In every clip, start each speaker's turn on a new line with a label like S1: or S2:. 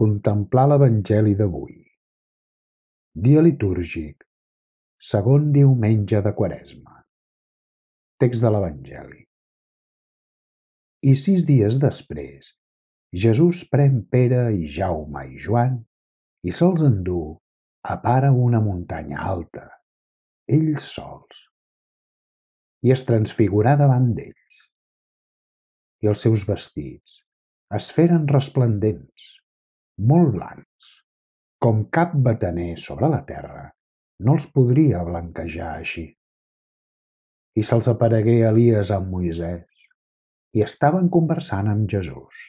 S1: Contemplar l'Evangeli d'avui. Dia litúrgic, segon diumenge de Quaresma. Text de l'Evangeli. I sis dies després, Jesús pren Pere i Jaume i Joan i se'ls endú a part a una muntanya alta, ells sols, i es transfigurà davant d'ells. I els seus vestits es feren resplendents, molt blancs, com cap bataner sobre la terra no els podria blanquejar així. I se'ls aparegué Elies amb Moisès, i estaven conversant amb Jesús.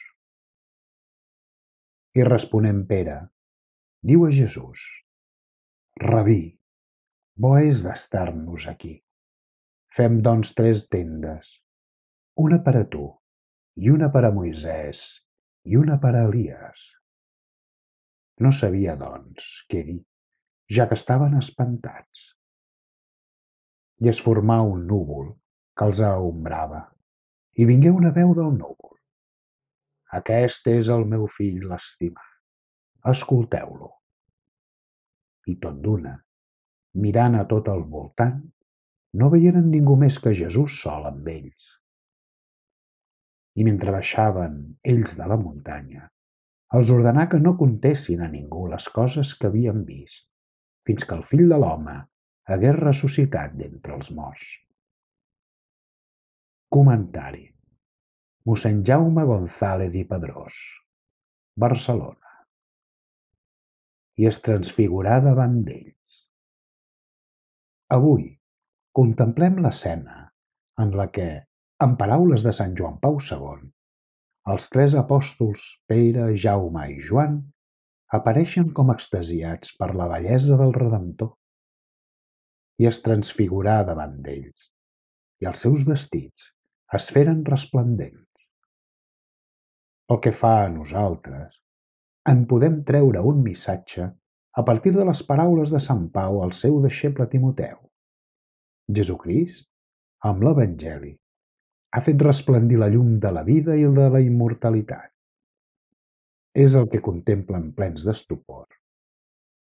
S1: I responent Pere, diu a Jesús, Rabí, bo és d'estar-nos aquí. Fem doncs tres tendes, una per a tu, i una per a Moisès, i una per a Elies. No sabia, doncs, què dir, ja que estaven espantats. I es formà un núvol que els aombrava, i vingué una veu del núvol. Aquest és el meu fill l'estimat. Escolteu-lo. I tot d'una, mirant a tot el voltant, no veieren ningú més que Jesús sol amb ells. I mentre baixaven ells de la muntanya, els ordenà que no contessin a ningú les coses que havien vist, fins que el fill de l'home hagués ressuscitat d'entre els morts. Comentari Mossèn Jaume González i Pedrós, Barcelona. I es transfigurà davant d'ells. Avui contemplem l'escena en la que, en paraules de Sant Joan Pau II, els tres apòstols Pere, Jaume i Joan apareixen com extasiats per la bellesa del Redemptor i es transfigurà davant d'ells, i els seus vestits es feren resplendents. Pel que fa a nosaltres, en podem treure un missatge a partir de les paraules de Sant Pau al seu deixeble Timoteu. Jesucrist, amb l'Evangeli, ha fet resplendir la llum de la vida i de la immortalitat. És el que contemplen plens d'estupor,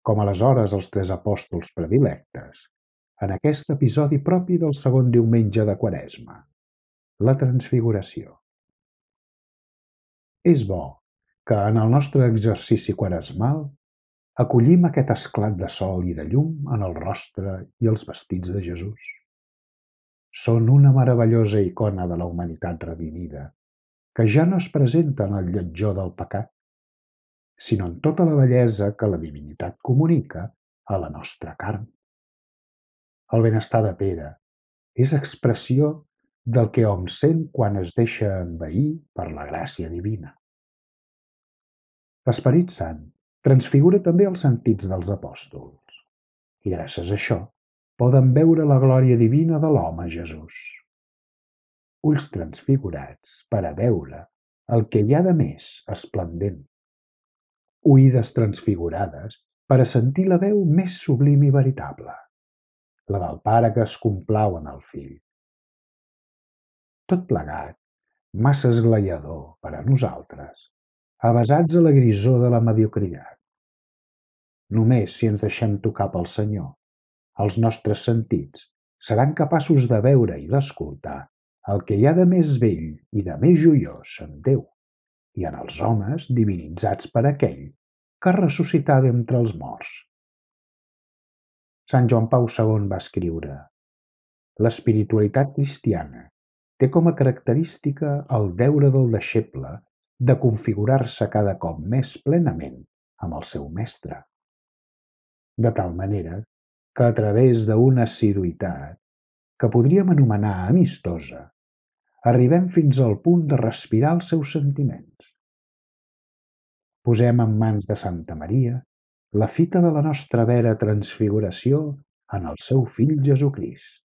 S1: com aleshores els tres apòstols predilectes, en aquest episodi propi del segon diumenge de Quaresma, la transfiguració. És bo que en el nostre exercici quaresmal acollim aquest esclat de sol i de llum en el rostre i els vestits de Jesús. Són una meravellosa icona de la humanitat redimida, que ja no es presenta en el lletjó del pecat, sinó en tota la bellesa que la divinitat comunica a la nostra carn. El benestar de Pere és expressió del que hom sent quan es deixa envair per la gràcia divina. L'Esperit Sant transfigura també els sentits dels apòstols i gràcies a això poden veure la glòria divina de l'home Jesús. Ulls transfigurats per a veure el que hi ha de més esplendent oïdes transfigurades per a sentir la veu més sublim i veritable, la del pare que es complau en el fill. Tot plegat, massa esglaiador per a nosaltres, avasats a la grisó de la mediocritat. Només si ens deixem tocar pel Senyor, els nostres sentits seran capaços de veure i d'escoltar el que hi ha de més vell i de més joiós en Déu i en els homes divinitzats per aquell que ressuscità d'entre els morts. Sant Joan Pau II va escriure L'espiritualitat cristiana té com a característica el deure del deixeble de configurar-se cada cop més plenament amb el seu mestre. De tal manera que a través d'una assiduïtat que podríem anomenar amistosa, arribem fins al punt de respirar els seus sentiments. Posem en mans de Santa Maria la fita de la nostra vera transfiguració en el seu fill Jesucrist.